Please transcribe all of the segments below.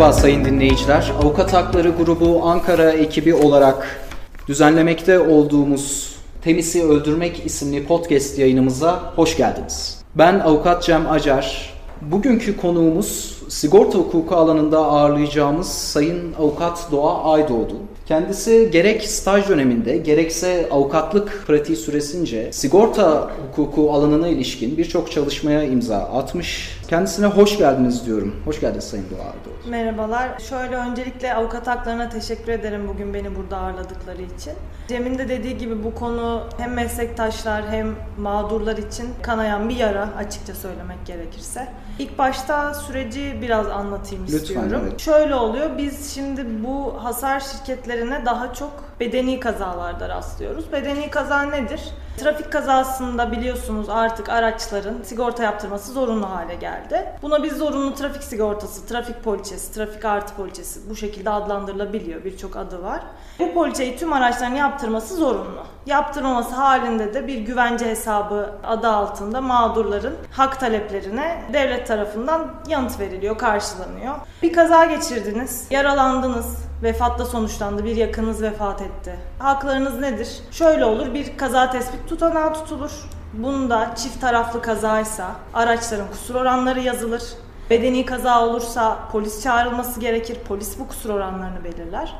Merhaba sayın dinleyiciler. Avukat Hakları Grubu Ankara ekibi olarak düzenlemekte olduğumuz Temisi Öldürmek isimli podcast yayınımıza hoş geldiniz. Ben Avukat Cem Acar. Bugünkü konuğumuz sigorta hukuku alanında ağırlayacağımız Sayın Avukat Doğa Aydoğdu. Kendisi gerek staj döneminde gerekse avukatlık pratiği süresince sigorta hukuku alanına ilişkin birçok çalışmaya imza atmış. Kendisine hoş geldiniz diyorum. Hoş geldiniz Sayın Doğa Aydoğdu. Merhabalar. Şöyle öncelikle avukat haklarına teşekkür ederim bugün beni burada ağırladıkları için. Cem'in de dediği gibi bu konu hem meslektaşlar hem mağdurlar için kanayan bir yara açıkça söylemek gerekirse. İlk başta süreci biraz anlatayım Lütfen, istiyorum. evet. Şöyle oluyor. Biz şimdi bu hasar şirketlerine daha çok bedeni kazalarda rastlıyoruz. Bedeni kaza nedir? Trafik kazasında biliyorsunuz artık araçların sigorta yaptırması zorunlu hale geldi. Buna biz zorunlu trafik sigortası, trafik poliçesi, trafik artı poliçesi bu şekilde adlandırılabiliyor. Birçok adı var. Bu poliçeyi tüm araçların yaptırması zorunlu. Yaptırmaması halinde de bir güvence hesabı adı altında mağdurların hak taleplerine devlet tarafından yanıt veriliyor, karşılanıyor. Bir kaza geçirdiniz, yaralandınız, vefatla sonuçlandı, bir yakınınız vefat etti. Haklarınız nedir? Şöyle olur, bir kaza tespit tutanağı tutulur. Bunda çift taraflı kazaysa araçların kusur oranları yazılır. Bedeni kaza olursa polis çağrılması gerekir. Polis bu kusur oranlarını belirler.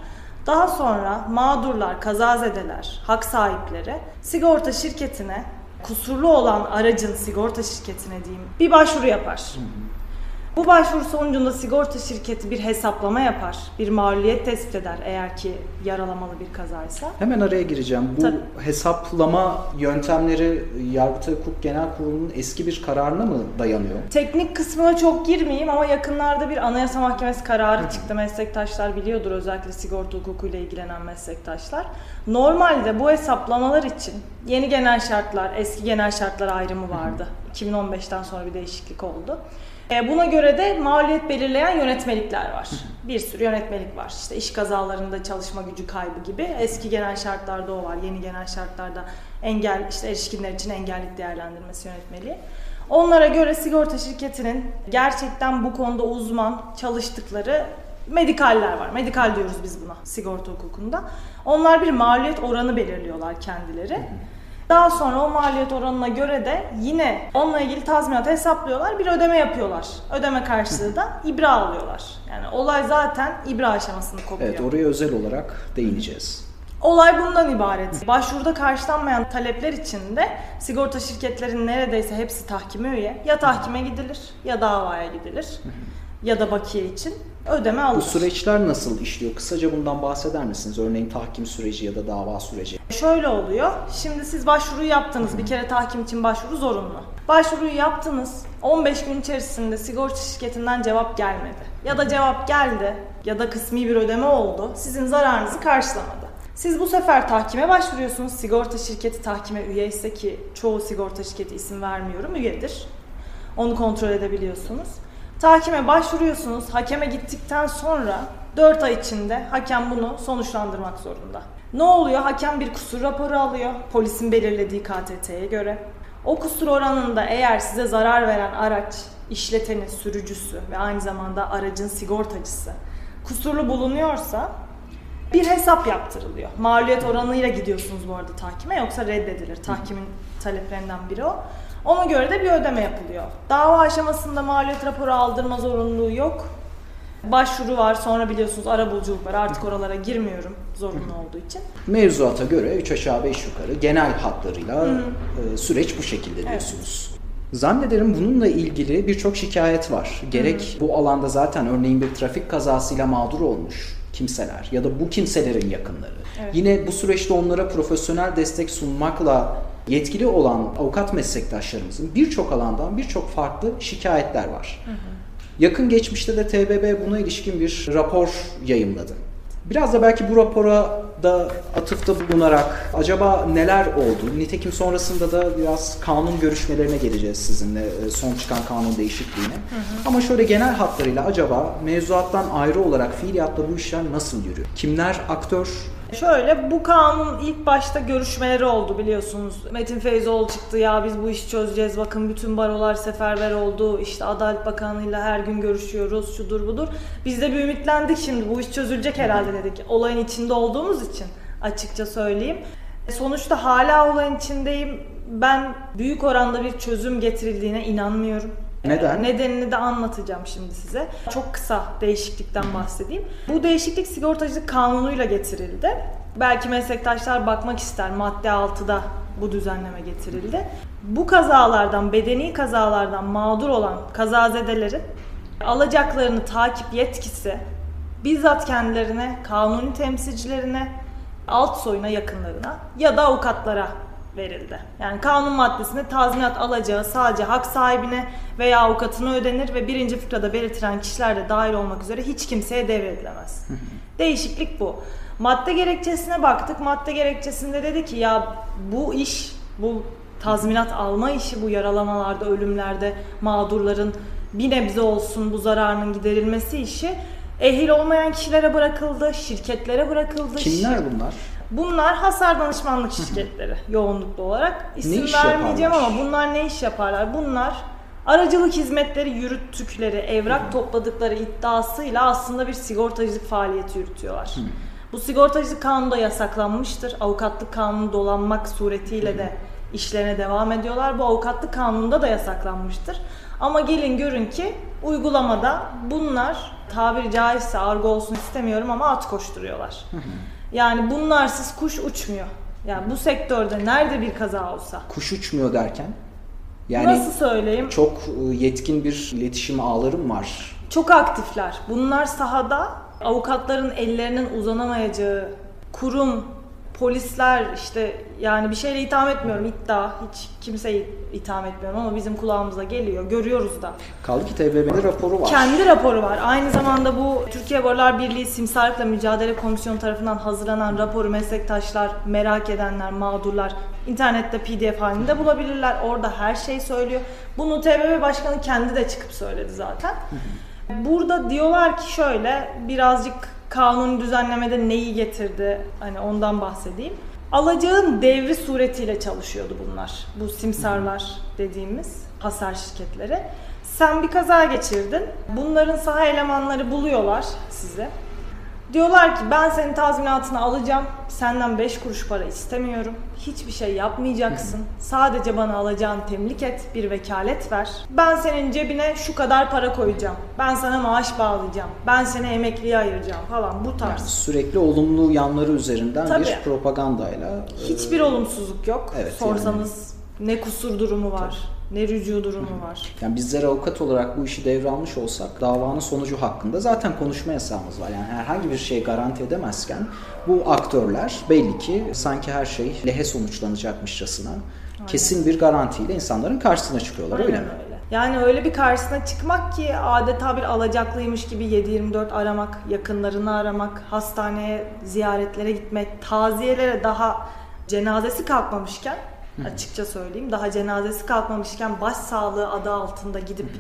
Daha sonra mağdurlar, kazazedeler, hak sahipleri sigorta şirketine kusurlu olan aracın sigorta şirketine diyeyim bir başvuru yapar. Bu başvuru sonucunda sigorta şirketi bir hesaplama yapar. Bir mağluliyet tespit eder eğer ki yaralamalı bir kazaysa. Hemen araya gireceğim. Bu Tabii. hesaplama yöntemleri Yargıtay Hukuk Genel Kurulu'nun eski bir kararına mı dayanıyor? Teknik kısmına çok girmeyeyim ama yakınlarda bir Anayasa Mahkemesi kararı çıktı. Meslektaşlar biliyordur özellikle sigorta hukukuyla ilgilenen meslektaşlar. Normalde bu hesaplamalar için yeni genel şartlar, eski genel şartlar ayrımı vardı. 2015'ten sonra bir değişiklik oldu. E, Buna göre de maliyet belirleyen yönetmelikler var. Bir sürü yönetmelik var. İşte iş kazalarında çalışma gücü kaybı gibi. Eski genel şartlarda o var. Yeni genel şartlarda engel işte erişkinler için engellik değerlendirmesi yönetmeliği. Onlara göre sigorta şirketinin gerçekten bu konuda uzman çalıştıkları medikaller var. Medikal diyoruz biz buna sigorta hukukunda. Onlar bir maliyet oranı belirliyorlar kendileri. Daha sonra o maliyet oranına göre de yine onunla ilgili tazminat hesaplıyorlar, bir ödeme yapıyorlar. Ödeme karşılığı da ibra alıyorlar. Yani olay zaten ibra aşamasını kopuyor. Evet oraya özel olarak değineceğiz. Olay bundan ibaret. Başvuruda karşılanmayan talepler için de sigorta şirketlerinin neredeyse hepsi tahkime üye. Ya tahkime gidilir ya davaya gidilir ya da bakiye için ödeme alınır. Bu süreçler nasıl işliyor? Kısaca bundan bahseder misiniz? Örneğin tahkim süreci ya da dava süreci. Şöyle oluyor. Şimdi siz başvuruyu yaptınız. Bir kere tahkim için başvuru zorunlu. Başvuruyu yaptınız. 15 gün içerisinde sigorta şirketinden cevap gelmedi. Ya da cevap geldi ya da kısmi bir ödeme oldu. Sizin zararınızı karşılamadı. Siz bu sefer tahkime başvuruyorsunuz. Sigorta şirketi tahkime üye ise ki çoğu sigorta şirketi isim vermiyorum üyedir. Onu kontrol edebiliyorsunuz. Tahkime başvuruyorsunuz. Hakeme gittikten sonra 4 ay içinde hakem bunu sonuçlandırmak zorunda. Ne oluyor? Hakem bir kusur raporu alıyor. Polisin belirlediği KTT'ye göre. O kusur oranında eğer size zarar veren araç, işleteni, sürücüsü ve aynı zamanda aracın sigortacısı kusurlu bulunuyorsa bir hesap yaptırılıyor. Maliyet oranıyla gidiyorsunuz bu arada tahkime yoksa reddedilir. Tahkimin taleplerinden biri o. Ona göre de bir ödeme yapılıyor. Dava aşamasında maliyet raporu aldırma zorunluluğu yok. Başvuru var sonra biliyorsunuz arabuluculuk var artık oralara girmiyorum zorunlu olduğu için. Mevzuata göre 3 aşağı 5 yukarı genel hatlarıyla e, süreç bu şekilde diyorsunuz. Zannederim bununla ilgili birçok şikayet var. Gerek bu alanda zaten örneğin bir trafik kazasıyla mağdur olmuş kimseler ya da bu kimselerin yakınları. Evet. Yine bu süreçte onlara profesyonel destek sunmakla yetkili olan avukat meslektaşlarımızın birçok alandan birçok farklı şikayetler var. Yakın geçmişte de TBB buna ilişkin bir rapor yayımladı. Biraz da belki bu rapora da atıfta bulunarak acaba neler oldu? Nitekim sonrasında da biraz kanun görüşmelerine geleceğiz sizinle e, son çıkan kanun değişikliğine. Ama şöyle genel hatlarıyla acaba mevzuattan ayrı olarak fiiliyatta bu işler nasıl yürüyor? Kimler aktör? Şöyle bu kanun ilk başta görüşmeleri oldu biliyorsunuz. Metin Feyzoğlu çıktı ya biz bu işi çözeceğiz. Bakın bütün barolar seferber oldu. İşte Adalet Bakanlığı'yla her gün görüşüyoruz. Şudur budur. Biz de bir ümitlendik şimdi bu iş çözülecek herhalde dedik. Olayın içinde olduğumuz için açıkça söyleyeyim. Sonuçta hala olayın içindeyim. Ben büyük oranda bir çözüm getirildiğine inanmıyorum. Neden? Nedenini de anlatacağım şimdi size. Çok kısa değişiklikten bahsedeyim. Bu değişiklik sigortacılık kanunuyla getirildi. Belki meslektaşlar bakmak ister madde 6'da bu düzenleme getirildi. Bu kazalardan, bedeni kazalardan mağdur olan kazazedelerin alacaklarını takip yetkisi bizzat kendilerine, kanuni temsilcilerine, alt soyuna yakınlarına ya da avukatlara verildi. Yani kanun maddesinde tazminat alacağı sadece hak sahibine veya avukatına ödenir ve birinci fıkrada belirtilen kişiler de dahil olmak üzere hiç kimseye devredilemez. Değişiklik bu. Madde gerekçesine baktık. Madde gerekçesinde dedi ki ya bu iş, bu tazminat alma işi, bu yaralamalarda, ölümlerde mağdurların bir nebze olsun bu zararının giderilmesi işi ehil olmayan kişilere bırakıldı, şirketlere bırakıldı. Kimler bunlar? Bunlar hasar danışmanlık şirketleri yoğunluklu olarak. İsim iş vermeyeceğim yaparlar? ama bunlar ne iş yaparlar? Bunlar aracılık hizmetleri yürüttükleri, evrak topladıkları iddiasıyla aslında bir sigortacılık faaliyeti yürütüyorlar. Bu sigortacılık kanunda yasaklanmıştır. Avukatlık kanunu dolanmak suretiyle de işlerine devam ediyorlar. Bu avukatlık kanununda da yasaklanmıştır. Ama gelin görün ki uygulamada bunlar tabiri caizse argo olsun istemiyorum ama at koşturuyorlar. Yani bunlarsız kuş uçmuyor. Yani bu sektörde nerede bir kaza olsa. Kuş uçmuyor derken? Yani Nasıl söyleyeyim? çok e, yetkin bir iletişim ağlarım var. Çok aktifler. Bunlar sahada avukatların ellerinin uzanamayacağı kurum, polisler işte yani bir şeyle itham etmiyorum iddia hiç kimseyi itham etmiyorum ama bizim kulağımıza geliyor görüyoruz da. Kaldı ki TBMM'de raporu var. Kendi raporu var. Aynı zamanda bu Türkiye Barolar Birliği Simsarlıkla Mücadele Komisyonu tarafından hazırlanan raporu meslektaşlar, merak edenler, mağdurlar internette pdf halinde bulabilirler. Orada her şey söylüyor. Bunu TBB Başkanı kendi de çıkıp söyledi zaten. Burada diyorlar ki şöyle birazcık kanun düzenlemede neyi getirdi hani ondan bahsedeyim. Alacağın devri suretiyle çalışıyordu bunlar. Bu simsarlar dediğimiz hasar şirketleri. Sen bir kaza geçirdin. Bunların saha elemanları buluyorlar sizi. Diyorlar ki ben senin tazminatını alacağım. Senden 5 kuruş para istemiyorum. Hiçbir şey yapmayacaksın. Sadece bana alacağın temlik et, bir vekalet ver. Ben senin cebine şu kadar para koyacağım. Ben sana maaş bağlayacağım. Ben seni emekliye ayıracağım falan bu tarz. Yani sürekli olumlu yanları üzerinden Tabii. bir propagandayla e, Hiçbir olumsuzluk yok. Evet, Sorsanız ne kusur durumu var, ne rücu durumu var. Yani bizler avukat olarak bu işi devralmış olsak davanın sonucu hakkında zaten konuşma yasağımız var. Yani herhangi bir şey garanti edemezken bu aktörler belli ki sanki her şey lehe sonuçlanacakmışçasına kesin bir garantiyle insanların karşısına çıkıyorlar öyle Aynen mi? öyle. Yani öyle bir karşısına çıkmak ki adeta bir alacaklıymış gibi 7-24 aramak, yakınlarını aramak, hastaneye ziyaretlere gitmek, taziyelere daha cenazesi kalkmamışken açıkça söyleyeyim daha cenazesi kalkmamışken baş sağlığı adı altında gidip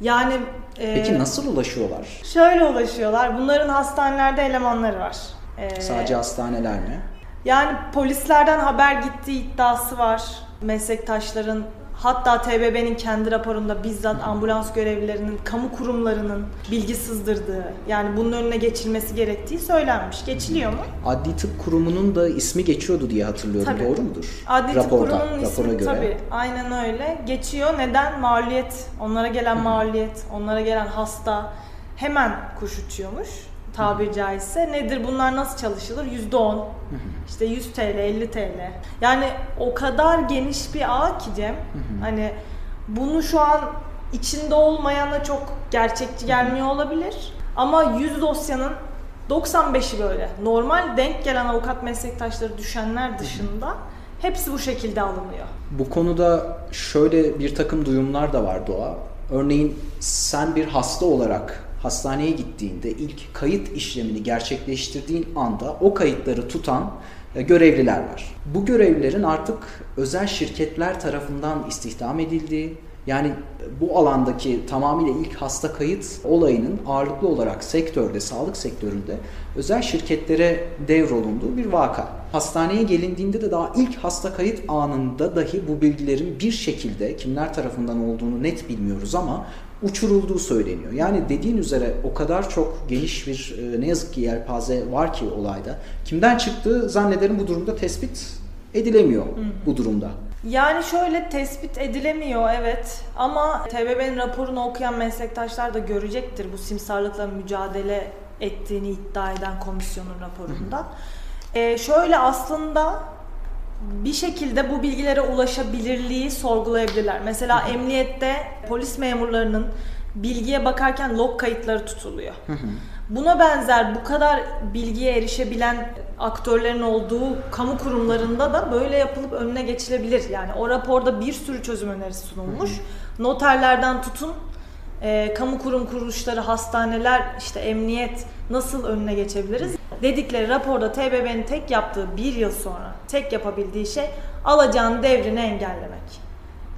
yani e, Peki nasıl ulaşıyorlar? şöyle ulaşıyorlar. Bunların hastanelerde elemanları var. E, Sadece hastaneler mi? yani polislerden haber gittiği iddiası var. Meslektaşların hatta TBB'nin kendi raporunda bizzat ambulans görevlilerinin, kamu kurumlarının bilgi sızdırdığı yani bunun önüne geçilmesi gerektiği söylenmiş. Geçiliyor mu? Adli Tıp Kurumu'nun da ismi geçiyordu diye hatırlıyorum. Tabii. Doğru mudur? Adli Tıp Raporda, Kurumu'nun rapora ismi göre. tabii aynen öyle. Geçiyor. Neden? Maliyet. Onlara gelen maliyet, onlara gelen hasta hemen kuş uçuyormuş tabiri caizse. Nedir bunlar nasıl çalışılır? %10. İşte 100 TL, 50 TL. Yani o kadar geniş bir ağ ki Cem. Hani bunu şu an içinde olmayana çok gerçekçi gelmiyor olabilir. Ama 100 dosyanın 95'i böyle. Normal denk gelen avukat meslektaşları düşenler dışında hepsi bu şekilde alınıyor. Bu konuda şöyle bir takım duyumlar da var Doğa. Örneğin sen bir hasta olarak hastaneye gittiğinde ilk kayıt işlemini gerçekleştirdiğin anda o kayıtları tutan e, görevliler var. Bu görevlilerin artık özel şirketler tarafından istihdam edildiği Yani bu alandaki tamamıyla ilk hasta kayıt olayının ağırlıklı olarak sektörde, sağlık sektöründe özel şirketlere devrolunduğu bir vaka. Hastaneye gelindiğinde de daha ilk hasta kayıt anında dahi bu bilgilerin bir şekilde kimler tarafından olduğunu net bilmiyoruz ama uçurulduğu söyleniyor. Yani dediğin üzere o kadar çok geniş bir e, ne yazık ki yelpaze var ki olayda. Kimden çıktığı zannederim bu durumda tespit edilemiyor bu durumda. Yani şöyle tespit edilemiyor evet ama TBB'nin raporunu okuyan meslektaşlar da görecektir bu simsarlıkla mücadele ettiğini iddia eden komisyonun raporunda. Ee, şöyle aslında bir şekilde bu bilgilere ulaşabilirliği sorgulayabilirler. Mesela emniyette polis memurlarının bilgiye bakarken log kayıtları tutuluyor. Buna benzer bu kadar bilgiye erişebilen aktörlerin olduğu kamu kurumlarında da böyle yapılıp önüne geçilebilir. Yani o raporda bir sürü çözüm önerisi sunulmuş. Noterlerden tutun e, kamu kurum kuruluşları, hastaneler, işte emniyet nasıl önüne geçebiliriz? Dedikleri raporda TBB'nin tek yaptığı bir yıl sonra tek yapabildiği şey alacağın devrini engellemek.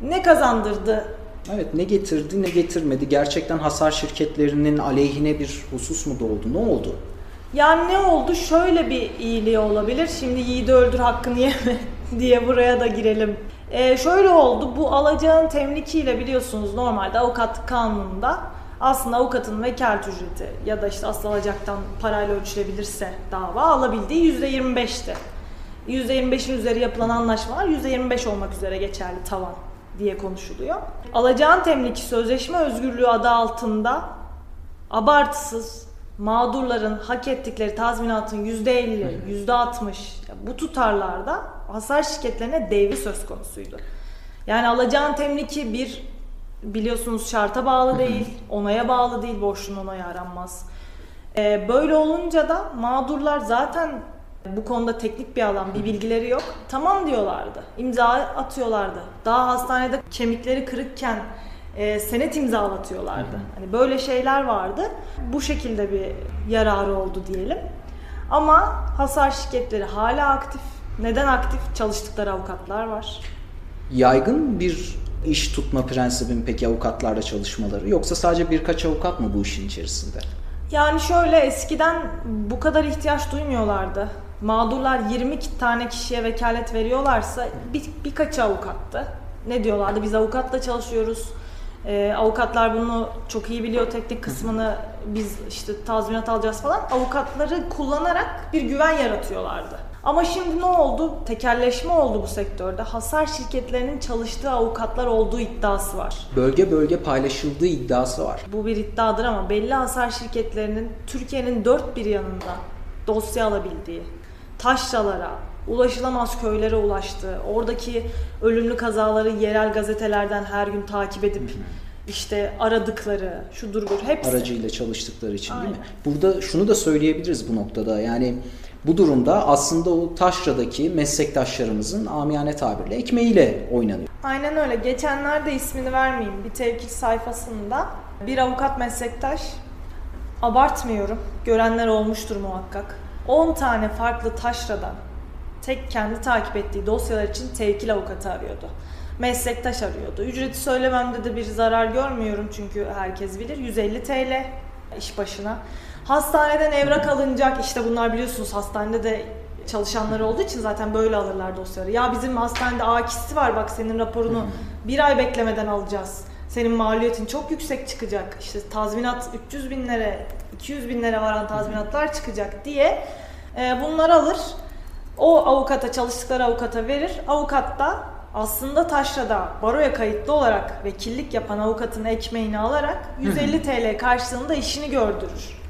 Ne kazandırdı Evet ne getirdi ne getirmedi. Gerçekten hasar şirketlerinin aleyhine bir husus mu doğdu? Ne oldu? Yani ne oldu? Şöyle bir iyiliği olabilir. Şimdi yiğidi öldür hakkını yeme diye buraya da girelim. Ee, şöyle oldu. Bu alacağın temlikiyle biliyorsunuz normalde avukat kanununda aslında avukatın vekalet ücreti ya da işte asıl alacaktan parayla ölçülebilirse dava alabildiği %25'ti. %25'in üzeri yapılan anlaşmalar %25 olmak üzere geçerli tavan diye konuşuluyor. Alacağın temliki sözleşme özgürlüğü adı altında abartısız mağdurların hak ettikleri tazminatın %50, %60 bu tutarlarda hasar şirketlerine devri söz konusuydu. Yani alacağın temliki bir biliyorsunuz şarta bağlı değil, onaya bağlı değil, borçlunun onayı aranmaz. Ee, böyle olunca da mağdurlar zaten bu konuda teknik bir alan, bir bilgileri yok. Tamam diyorlardı. İmza atıyorlardı. Daha hastanede kemikleri kırıkken e, senet imzalatıyorlardı. Hani böyle şeyler vardı. Bu şekilde bir yararı oldu diyelim. Ama hasar şirketleri hala aktif. Neden aktif? Çalıştıkları avukatlar var. Yaygın bir iş tutma prensibin peki avukatlarla çalışmaları yoksa sadece birkaç avukat mı bu işin içerisinde? Yani şöyle eskiden bu kadar ihtiyaç duymuyorlardı. Mağdurlar 20 tane kişiye vekalet veriyorlarsa bir, birkaç avukattı. Ne diyorlardı? Biz avukatla çalışıyoruz. Ee, avukatlar bunu çok iyi biliyor teknik kısmını biz işte tazminat alacağız falan. Avukatları kullanarak bir güven yaratıyorlardı. Ama şimdi ne oldu? Tekerleşme oldu bu sektörde. Hasar şirketlerinin çalıştığı avukatlar olduğu iddiası var. Bölge bölge paylaşıldığı iddiası var. Bu bir iddiadır ama belli hasar şirketlerinin Türkiye'nin dört bir yanında dosya alabildiği, taşralara, ulaşılamaz köylere ulaştığı, oradaki ölümlü kazaları yerel gazetelerden her gün takip edip işte aradıkları, şudur budur hepsi. Aracıyla çalıştıkları için değil mi? Burada şunu da söyleyebiliriz bu noktada. Yani bu durumda aslında o taşradaki meslektaşlarımızın amiyane tabirle ekmeğiyle oynanıyor. Aynen öyle. Geçenlerde ismini vermeyeyim bir tevkil sayfasında bir avukat meslektaş abartmıyorum. Görenler olmuştur muhakkak. 10 tane farklı taşradan tek kendi takip ettiği dosyalar için tevkil avukatı arıyordu. Meslektaş arıyordu. Ücreti söylememde de bir zarar görmüyorum çünkü herkes bilir. 150 TL iş başına. Hastaneden evrak alınacak işte bunlar biliyorsunuz hastanede de çalışanları olduğu için zaten böyle alırlar dosyaları. Ya bizim hastanede akisi var bak senin raporunu bir ay beklemeden alacağız. Senin maliyetin çok yüksek çıkacak. İşte tazminat 300 binlere, 200 binlere varan tazminatlar çıkacak diye e, bunları alır. O avukata, çalıştıkları avukata verir. Avukat da aslında taşrada baroya kayıtlı olarak vekillik yapan avukatın ekmeğini alarak 150 TL karşılığında işini gördürür.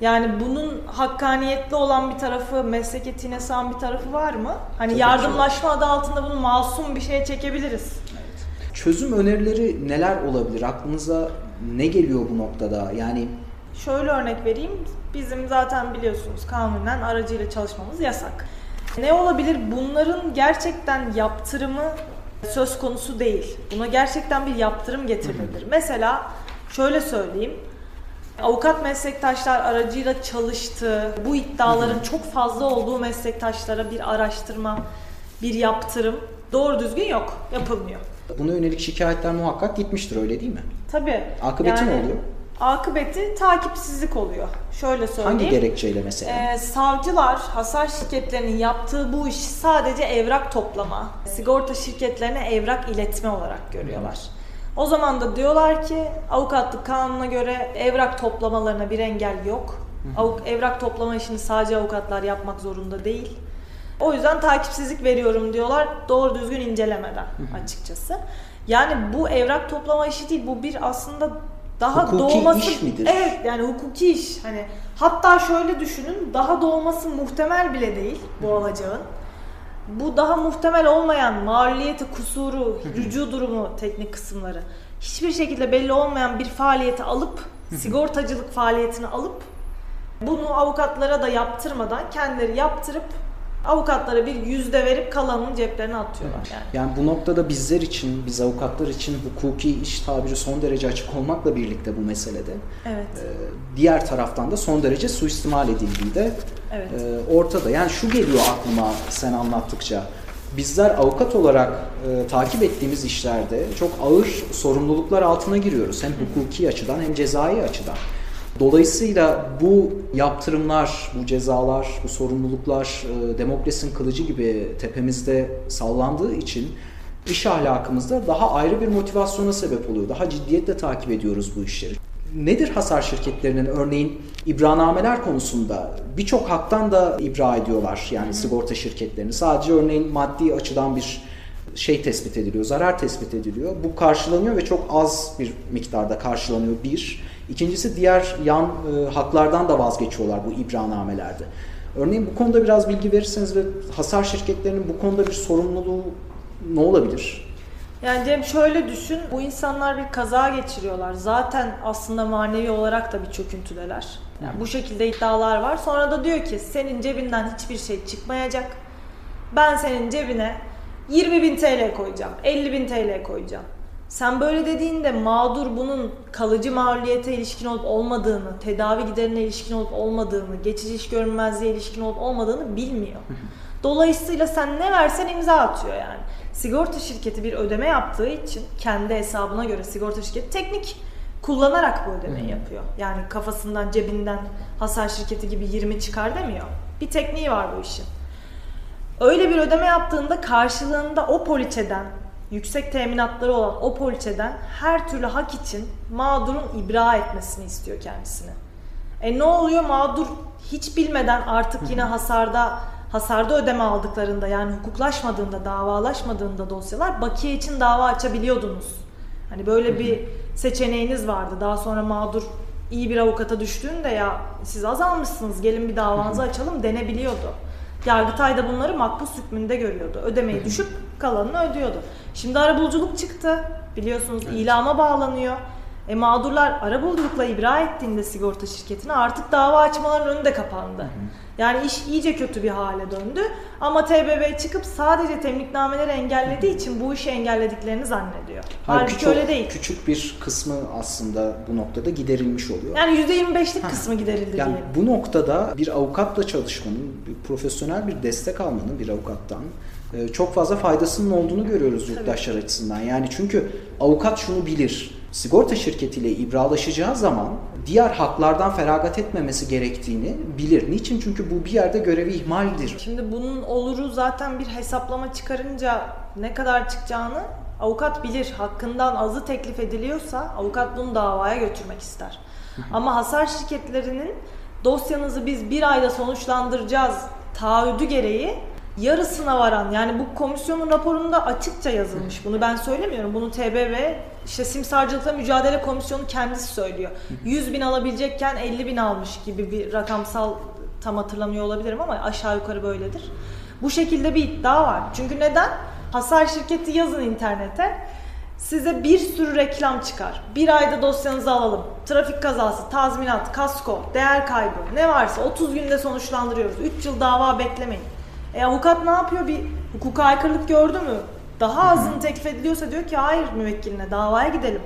Yani bunun hakkaniyetli olan bir tarafı, meslek etiğine sığan bir tarafı var mı? Hani Tabii ki. yardımlaşma adı altında bunu masum bir şeye çekebiliriz. Çözüm önerileri neler olabilir? Aklınıza ne geliyor bu noktada? Yani Şöyle örnek vereyim. Bizim zaten biliyorsunuz kanunen aracıyla çalışmamız yasak. Ne olabilir? Bunların gerçekten yaptırımı söz konusu değil. Buna gerçekten bir yaptırım getirilebilir. Mesela şöyle söyleyeyim. Avukat meslektaşlar aracıyla çalıştığı, bu iddiaların çok fazla olduğu meslektaşlara bir araştırma bir yaptırım doğru düzgün yok, yapılmıyor. Buna yönelik şikayetler muhakkak gitmiştir öyle değil mi? Tabii. Akıbeti ne oluyor? Akıbeti takipsizlik oluyor. Şöyle söyleyeyim. Hangi gerekçeyle mesela? Ee, savcılar hasar şirketlerinin yaptığı bu işi sadece evrak toplama, sigorta şirketlerine evrak iletme olarak görüyorlar. O zaman da diyorlar ki avukatlık kanununa göre evrak toplamalarına bir engel yok. Avuk- evrak toplama işini sadece avukatlar yapmak zorunda değil. O yüzden takipsizlik veriyorum diyorlar doğru düzgün incelemeden açıkçası. Yani bu evrak toplama işi değil bu bir aslında daha Hukuki doğması iş midir? Evet yani hukuki iş. Hani hatta şöyle düşünün daha doğması muhtemel bile değil bu alacağın. Bu daha muhtemel olmayan maliyeti, kusuru, rücu durumu, teknik kısımları hiçbir şekilde belli olmayan bir faaliyeti alıp sigortacılık faaliyetini alıp bunu avukatlara da yaptırmadan kendileri yaptırıp avukatlara bir yüzde verip kalanını ceplerine atıyorlar yani. Yani bu noktada bizler için, biz avukatlar için hukuki iş tabiri son derece açık olmakla birlikte bu meselede Evet. e, diğer taraftan da son derece suistimal edildiği de Evet. e, ortada. Yani şu geliyor aklıma sen anlattıkça. Bizler avukat olarak e, takip ettiğimiz işlerde çok ağır sorumluluklar altına giriyoruz. Hem hukuki açıdan hem cezai açıdan. Dolayısıyla bu yaptırımlar, bu cezalar, bu sorumluluklar e, demokrasinin kılıcı gibi tepemizde sallandığı için iş ahlakımızda daha ayrı bir motivasyona sebep oluyor. Daha ciddiyetle takip ediyoruz bu işleri. Nedir hasar şirketlerinin örneğin ibranameler konusunda birçok haktan da ibra ediyorlar yani sigorta şirketlerini. Sadece örneğin maddi açıdan bir şey tespit ediliyor, zarar tespit ediliyor. Bu karşılanıyor ve çok az bir miktarda karşılanıyor bir. İkincisi diğer yan e, haklardan da vazgeçiyorlar bu ibranamelerde. Örneğin bu konuda biraz bilgi verirseniz ve hasar şirketlerinin bu konuda bir sorumluluğu ne olabilir? Yani Cem şöyle düşün, bu insanlar bir kaza geçiriyorlar. Zaten aslında manevi olarak da bir çöküntüdeler. Yani bu şekilde iddialar var. Sonra da diyor ki senin cebinden hiçbir şey çıkmayacak. Ben senin cebine 20 bin TL koyacağım, 50 bin TL koyacağım. Sen böyle dediğinde mağdur bunun kalıcı mağluliyete ilişkin olup olmadığını, tedavi giderine ilişkin olup olmadığını, geçici iş görünmezliğe ilişkin olup olmadığını bilmiyor. Dolayısıyla sen ne versen imza atıyor yani. Sigorta şirketi bir ödeme yaptığı için kendi hesabına göre sigorta şirketi teknik kullanarak bu ödemeyi yapıyor. Yani kafasından cebinden hasar şirketi gibi 20 çıkar demiyor. Bir tekniği var bu işin. Öyle bir ödeme yaptığında karşılığında o poliçeden yüksek teminatları olan o poliçeden her türlü hak için mağdurun ibra etmesini istiyor kendisine. E ne oluyor mağdur hiç bilmeden artık yine hasarda hasarda ödeme aldıklarında yani hukuklaşmadığında, davalaşmadığında dosyalar bakiye için dava açabiliyordunuz. Hani böyle bir seçeneğiniz vardı. Daha sonra mağdur iyi bir avukata düştüğünde ya siz az almışsınız gelin bir davanızı açalım denebiliyordu. Yargıtay da bunları makbuz hükmünde görüyordu. Ödemeyi düşüp kalanını ödüyordu. Şimdi arabuluculuk çıktı. Biliyorsunuz ilama bağlanıyor. E mağdurlar arabuluculukla ibra ettiğinde sigorta şirketine artık dava açmaların önü de kapandı. Yani iş iyice kötü bir hale döndü. Ama TBB çıkıp sadece temliknameleri engellediği için bu işi engellediklerini zannediyor. Halbuki çok öyle değil. küçük bir kısmı aslında bu noktada giderilmiş oluyor. Yani %25'lik kısmı giderildi Yani diyelim. bu noktada bir avukatla çalışmanın, bir profesyonel bir destek almanın bir avukattan e, çok fazla faydasının olduğunu görüyoruz yurttaşlar açısından. Yani çünkü avukat şunu bilir. Sigorta şirketiyle ibralaşacağı zaman diğer haklardan feragat etmemesi gerektiğini bilir. Niçin? Çünkü bu bir yerde görevi ihmaldir. Şimdi bunun oluru zaten bir hesaplama çıkarınca ne kadar çıkacağını avukat bilir. Hakkından azı teklif ediliyorsa avukat bunu davaya götürmek ister. Ama hasar şirketlerinin dosyanızı biz bir ayda sonuçlandıracağız taahhüdü gereği yarısına varan yani bu komisyonun raporunda açıkça yazılmış. Bunu ben söylemiyorum. Bunu TBV işte simsarcılıkla mücadele komisyonu kendisi söylüyor. 100 bin alabilecekken 50 bin almış gibi bir rakamsal tam hatırlamıyor olabilirim ama aşağı yukarı böyledir. Bu şekilde bir iddia var. Çünkü neden? Hasar şirketi yazın internete. Size bir sürü reklam çıkar. Bir ayda dosyanızı alalım. Trafik kazası, tazminat, kasko, değer kaybı ne varsa 30 günde sonuçlandırıyoruz. 3 yıl dava beklemeyin. E avukat ne yapıyor? Bir hukuka aykırılık gördü mü? Daha azını teklif ediliyorsa diyor ki hayır müvekkiline davaya gidelim.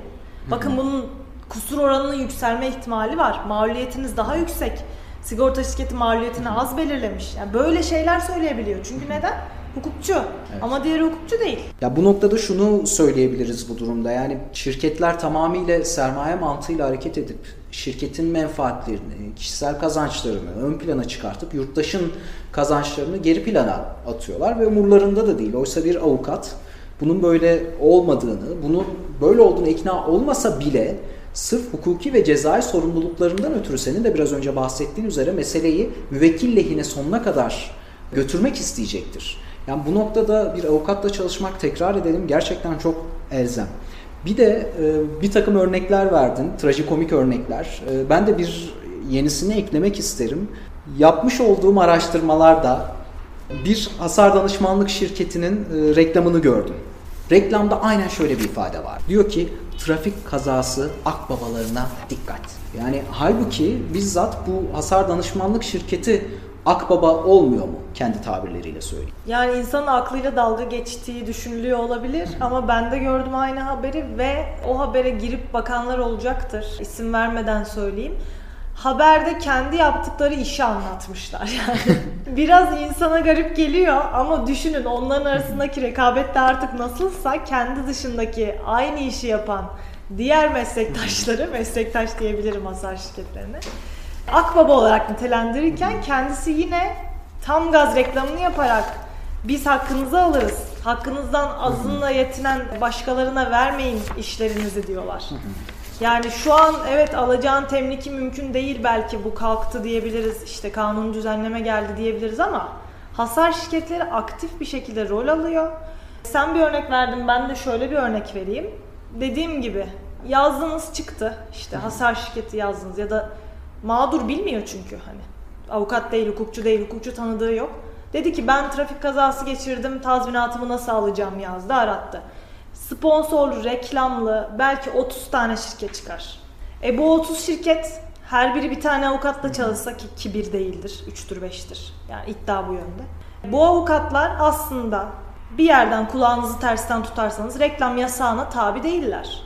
Bakın bunun kusur oranının yükselme ihtimali var. Mağluliyetiniz daha yüksek. Sigorta şirketi maliyetini az belirlemiş. Yani böyle şeyler söyleyebiliyor. Çünkü neden? Hukukçu. Evet. Ama diğer hukukçu değil. Ya bu noktada şunu söyleyebiliriz bu durumda. Yani şirketler tamamıyla sermaye mantığıyla hareket edip şirketin menfaatlerini, kişisel kazançlarını ön plana çıkartıp yurttaşın kazançlarını geri plana atıyorlar ve umurlarında da değil. Oysa bir avukat bunun böyle olmadığını, bunun böyle olduğunu ikna olmasa bile sırf hukuki ve cezai sorumluluklarından ötürü senin de biraz önce bahsettiğin üzere meseleyi müvekkil lehine sonuna kadar götürmek isteyecektir. Yani bu noktada bir avukatla çalışmak tekrar edelim gerçekten çok elzem. Bir de e, bir takım örnekler verdin, trajikomik örnekler. E, ben de bir yenisini eklemek isterim. Yapmış olduğum araştırmalarda bir hasar danışmanlık şirketinin e, reklamını gördüm. Reklamda aynen şöyle bir ifade var. Diyor ki trafik kazası akbabalarına dikkat. Yani halbuki bizzat bu hasar danışmanlık şirketi akbaba olmuyor mu kendi tabirleriyle söyleyeyim. Yani insanın aklıyla dalga geçtiği düşünülüyor olabilir ama ben de gördüm aynı haberi ve o habere girip bakanlar olacaktır. İsim vermeden söyleyeyim haberde kendi yaptıkları işi anlatmışlar yani. Biraz insana garip geliyor ama düşünün onların arasındaki rekabet de artık nasılsa kendi dışındaki aynı işi yapan diğer meslektaşları, meslektaş diyebilirim hasar şirketlerine, akbaba olarak nitelendirirken kendisi yine tam gaz reklamını yaparak biz hakkınızı alırız. Hakkınızdan azınla yetinen başkalarına vermeyin işlerinizi diyorlar. Yani şu an evet alacağın temliki mümkün değil belki bu kalktı diyebiliriz. işte kanun düzenleme geldi diyebiliriz ama hasar şirketleri aktif bir şekilde rol alıyor. Sen bir örnek verdin ben de şöyle bir örnek vereyim. Dediğim gibi yazdınız çıktı işte hasar şirketi yazdınız ya da mağdur bilmiyor çünkü hani avukat değil, hukukçu değil, hukukçu tanıdığı yok. Dedi ki ben trafik kazası geçirdim, tazminatımı nasıl alacağım yazdı, arattı sponsorlu, reklamlı belki 30 tane şirket çıkar. E bu 30 şirket her biri bir tane avukatla çalışsa ki, ki bir değildir, üçtür, beştir. Yani iddia bu yönde. Bu avukatlar aslında bir yerden kulağınızı tersten tutarsanız reklam yasağına tabi değiller.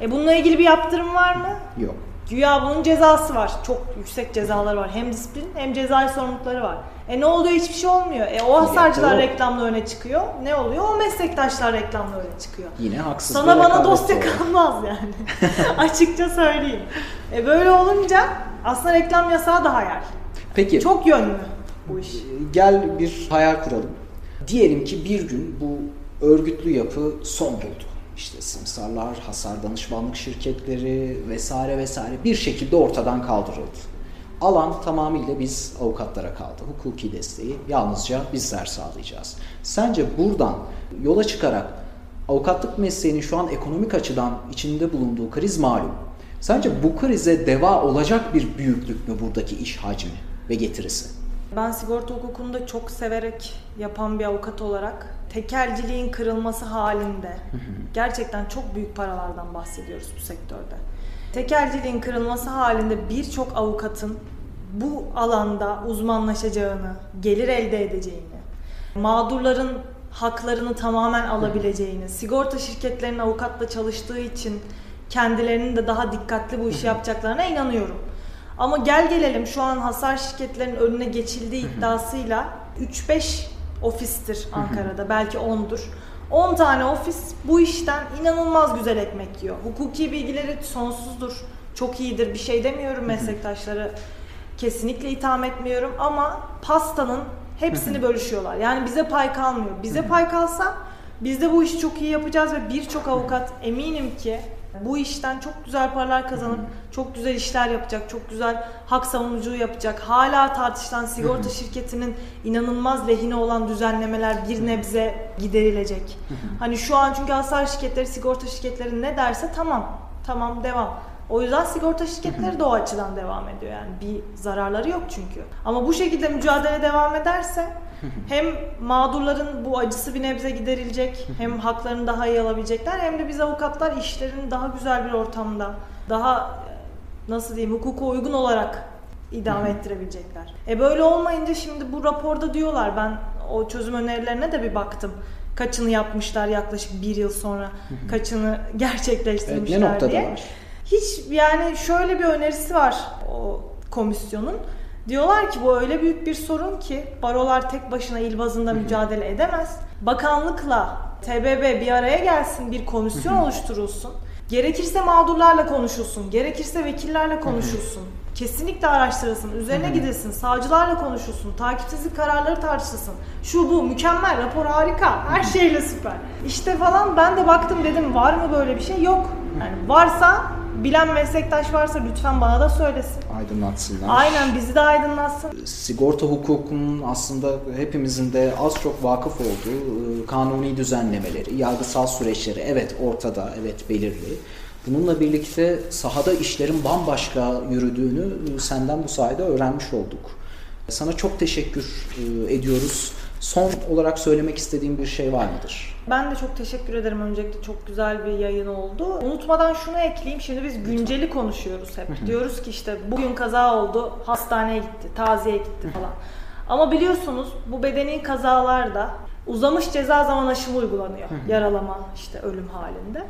E bununla ilgili bir yaptırım var mı? Yok. Güya bunun cezası var. Çok yüksek cezalar var. Hem disiplin hem cezai sorumlulukları var. E ne oluyor? Hiçbir şey olmuyor. E o hasarcılar reklamla öne çıkıyor. Ne oluyor? O meslektaşlar reklamla öne çıkıyor. Yine haksız Sana bana dosya kalmaz yani. Açıkça söyleyeyim. E böyle olunca aslında reklam yasağı da hayal. Peki. Çok yönlü bu iş. Gel bir hayal kuralım. Diyelim ki bir gün bu örgütlü yapı son buldu işte simsarlar, hasar danışmanlık şirketleri vesaire vesaire bir şekilde ortadan kaldırıldı. Alan tamamıyla biz avukatlara kaldı. Hukuki desteği yalnızca bizler sağlayacağız. Sence buradan yola çıkarak avukatlık mesleğinin şu an ekonomik açıdan içinde bulunduğu kriz malum. Sence bu krize deva olacak bir büyüklük mü buradaki iş hacmi ve getirisi? Ben sigorta hukukunu da çok severek yapan bir avukat olarak tekelciliğin kırılması halinde gerçekten çok büyük paralardan bahsediyoruz bu sektörde. Tekelciliğin kırılması halinde birçok avukatın bu alanda uzmanlaşacağını, gelir elde edeceğini, mağdurların haklarını tamamen alabileceğini, sigorta şirketlerinin avukatla çalıştığı için kendilerinin de daha dikkatli bu işi yapacaklarına inanıyorum. Ama gel gelelim şu an hasar şirketlerinin önüne geçildiği iddiasıyla 3-5 ofistir Ankara'da. Belki 10'dur. 10 tane ofis bu işten inanılmaz güzel ekmek yiyor. Hukuki bilgileri sonsuzdur. Çok iyidir. Bir şey demiyorum meslektaşları. Kesinlikle itham etmiyorum ama pastanın hepsini bölüşüyorlar. Yani bize pay kalmıyor. Bize pay kalsa biz de bu işi çok iyi yapacağız ve birçok avukat eminim ki bu işten çok güzel paralar kazanıp çok güzel işler yapacak, çok güzel hak savunuculuğu yapacak. Hala tartışılan sigorta şirketinin inanılmaz lehine olan düzenlemeler bir nebze giderilecek. Hani şu an çünkü hasar şirketleri, sigorta şirketleri ne derse tamam, tamam devam. O yüzden sigorta şirketleri de o açıdan devam ediyor yani bir zararları yok çünkü. Ama bu şekilde mücadele devam ederse hem mağdurların bu acısı bir nebze giderilecek, hem haklarını daha iyi alabilecekler, hem de biz avukatlar işlerini daha güzel bir ortamda, daha nasıl diyeyim hukuka uygun olarak idame ettirebilecekler. E böyle olmayınca şimdi bu raporda diyorlar ben o çözüm önerilerine de bir baktım. Kaçını yapmışlar yaklaşık bir yıl sonra, kaçını gerçekleştirmişler evet, ne diye. Var? Hiç yani şöyle bir önerisi var o komisyonun Diyorlar ki bu öyle büyük bir sorun ki barolar tek başına il bazında mücadele edemez. Bakanlıkla TBB bir araya gelsin, bir komisyon oluşturulsun. Gerekirse mağdurlarla konuşulsun, gerekirse vekillerle konuşulsun. Kesinlikle araştırılsın, üzerine gidilsin, savcılarla konuşulsun, takipsizlik kararları tartışılsın. Şu bu mükemmel, rapor harika, her şeyle süper. İşte falan ben de baktım dedim var mı böyle bir şey? Yok. Yani varsa bilen meslektaş varsa lütfen bana da söylesin. Aydınlatsınlar. Aynen bizi de aydınlatsın. Sigorta hukukunun aslında hepimizin de az çok vakıf olduğu e, kanuni düzenlemeleri, yargısal süreçleri evet ortada, evet belirli. Bununla birlikte sahada işlerin bambaşka yürüdüğünü e, senden bu sayede öğrenmiş olduk. Sana çok teşekkür e, ediyoruz. Son olarak söylemek istediğim bir şey var mıdır? Ben de çok teşekkür ederim. Öncelikle çok güzel bir yayın oldu. Unutmadan şunu ekleyeyim. Şimdi biz günceli konuşuyoruz hep. Diyoruz ki işte bugün kaza oldu, hastaneye gitti, taziye gitti falan. Ama biliyorsunuz bu bedeni kazalarda uzamış ceza zaman aşımı uygulanıyor. Yaralama, işte ölüm halinde.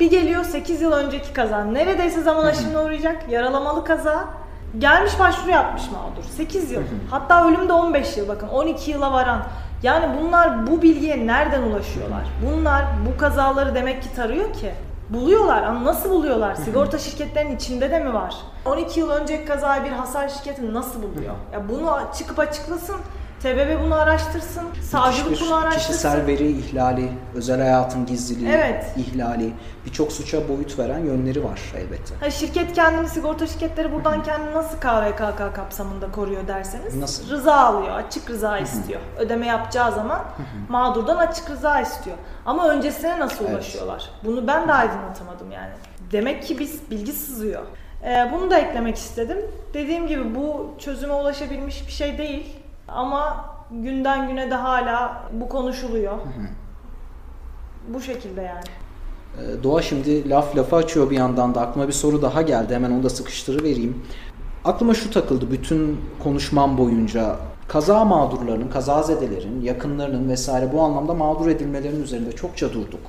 Bir geliyor 8 yıl önceki kaza. Neredeyse zaman aşımına uğrayacak. Yaralamalı kaza. Gelmiş başvuru yapmış mağdur. 8 yıl. Hatta ölüm de 15 yıl bakın. 12 yıla varan. Yani bunlar bu bilgiye nereden ulaşıyorlar? Bunlar bu kazaları demek ki tarıyor ki. Buluyorlar ama nasıl buluyorlar? Sigorta şirketlerinin içinde de mi var? 12 yıl önceki kazayı bir hasar şirketi nasıl buluyor? Ya bunu çıkıp açıklasın. TBB bunu araştırsın. Savcılık bunu araştırsın. kişisel veri ihlali, özel hayatın gizliliği Evet. ihlali, birçok suça boyut veren yönleri var elbette. Ha, şirket kendini, sigorta şirketleri buradan kendini nasıl KVKK kapsamında koruyor derseniz Nasıl? rıza alıyor, açık rıza istiyor. Ödeme yapacağı zaman mağdurdan açık rıza istiyor. Ama öncesine nasıl Evet. ulaşıyorlar? Bunu ben de aydınlatamadım yani. Demek ki biz bilgi sızıyor. Ee, bunu da eklemek istedim. Dediğim gibi bu çözüme ulaşabilmiş bir şey değil. Ama günden güne de hala bu konuşuluyor. Bu şekilde yani. Ee, Doğa şimdi laf lafı açıyor bir yandan da aklıma bir soru daha geldi hemen onu da sıkıştırıvereyim. Aklıma şu takıldı bütün konuşmam boyunca kaza mağdurlarının, kazazedelerin, yakınlarının vesaire bu anlamda mağdur edilmelerinin üzerinde çokça durduk.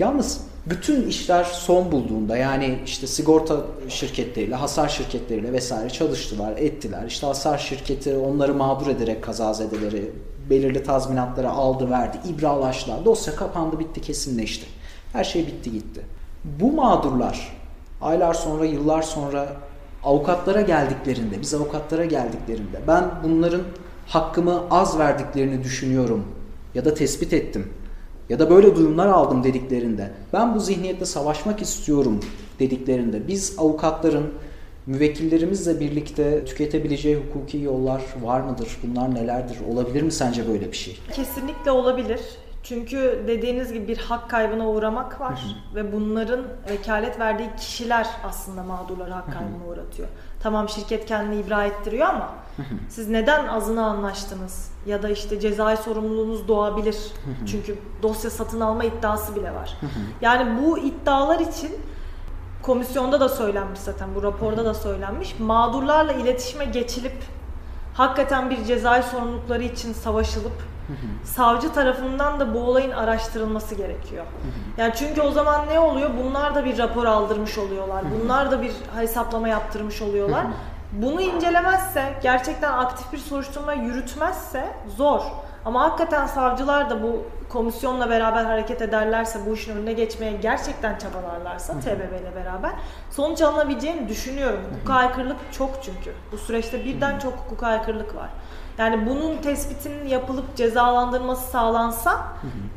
Yalnız bütün işler son bulduğunda yani işte sigorta şirketleriyle, hasar şirketleriyle vesaire çalıştılar, ettiler. İşte hasar şirketi onları mağdur ederek kazazedeleri belirli tazminatları aldı, verdi, ibralaştılar. Dosya kapandı, bitti, kesinleşti. Her şey bitti gitti. Bu mağdurlar aylar sonra, yıllar sonra avukatlara geldiklerinde, biz avukatlara geldiklerinde ben bunların hakkımı az verdiklerini düşünüyorum ya da tespit ettim ya da böyle duyumlar aldım dediklerinde ben bu zihniyetle savaşmak istiyorum dediklerinde biz avukatların müvekkillerimizle birlikte tüketebileceği hukuki yollar var mıdır? Bunlar nelerdir? Olabilir mi sence böyle bir şey? Kesinlikle olabilir. Çünkü dediğiniz gibi bir hak kaybına uğramak var ve bunların vekalet verdiği kişiler aslında mağdurları hak kaybına uğratıyor. Tamam şirket kendini ibra ettiriyor ama siz neden azına anlaştınız ya da işte cezai sorumluluğunuz doğabilir. Çünkü dosya satın alma iddiası bile var. Yani bu iddialar için komisyonda da söylenmiş zaten bu raporda da söylenmiş. Mağdurlarla iletişime geçilip hakikaten bir cezai sorumlulukları için savaşılıp savcı tarafından da bu olayın araştırılması gerekiyor. Yani çünkü o zaman ne oluyor? Bunlar da bir rapor aldırmış oluyorlar. Bunlar da bir hesaplama yaptırmış oluyorlar. Bunu incelemezse, gerçekten aktif bir soruşturma yürütmezse zor. Ama hakikaten savcılar da bu komisyonla beraber hareket ederlerse, bu işin önüne geçmeye gerçekten çabalarlarsa TBB ile beraber sonuç alınabileceğini düşünüyorum. Hukuka aykırılık çok çünkü. Bu süreçte birden çok hukuka aykırılık var. Yani bunun tespitinin yapılıp cezalandırması sağlansa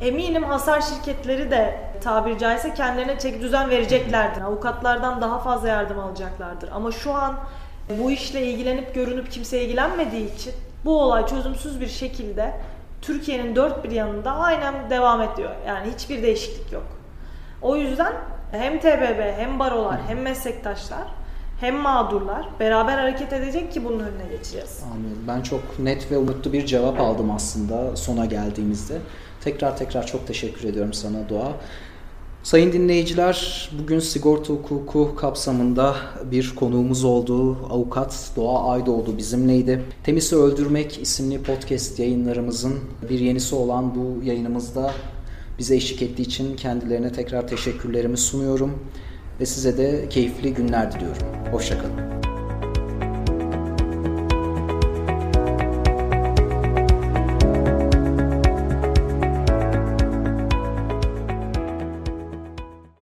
eminim hasar şirketleri de tabiri caizse kendilerine çeki düzen vereceklerdir. Avukatlardan daha fazla yardım alacaklardır. Ama şu an bu işle ilgilenip görünüp kimse ilgilenmediği için bu olay çözümsüz bir şekilde Türkiye'nin dört bir yanında aynen devam ediyor. Yani hiçbir değişiklik yok. O yüzden hem TBB hem barolar hem meslektaşlar hem mağdurlar beraber hareket edecek ki bunun önüne geçeceğiz. Anlıyorum. Ben çok net ve umutlu bir cevap aldım aslında sona geldiğimizde. Tekrar tekrar çok teşekkür ediyorum sana Doğa. Sayın dinleyiciler, bugün sigorta hukuku kapsamında bir konuğumuz oldu. Avukat Doğa Aydoğdu bizimleydi. Temiz'i Öldürmek isimli podcast yayınlarımızın bir yenisi olan bu yayınımızda bize eşlik ettiği için kendilerine tekrar teşekkürlerimi sunuyorum. Ve size de keyifli günler diliyorum. Hoşçakalın.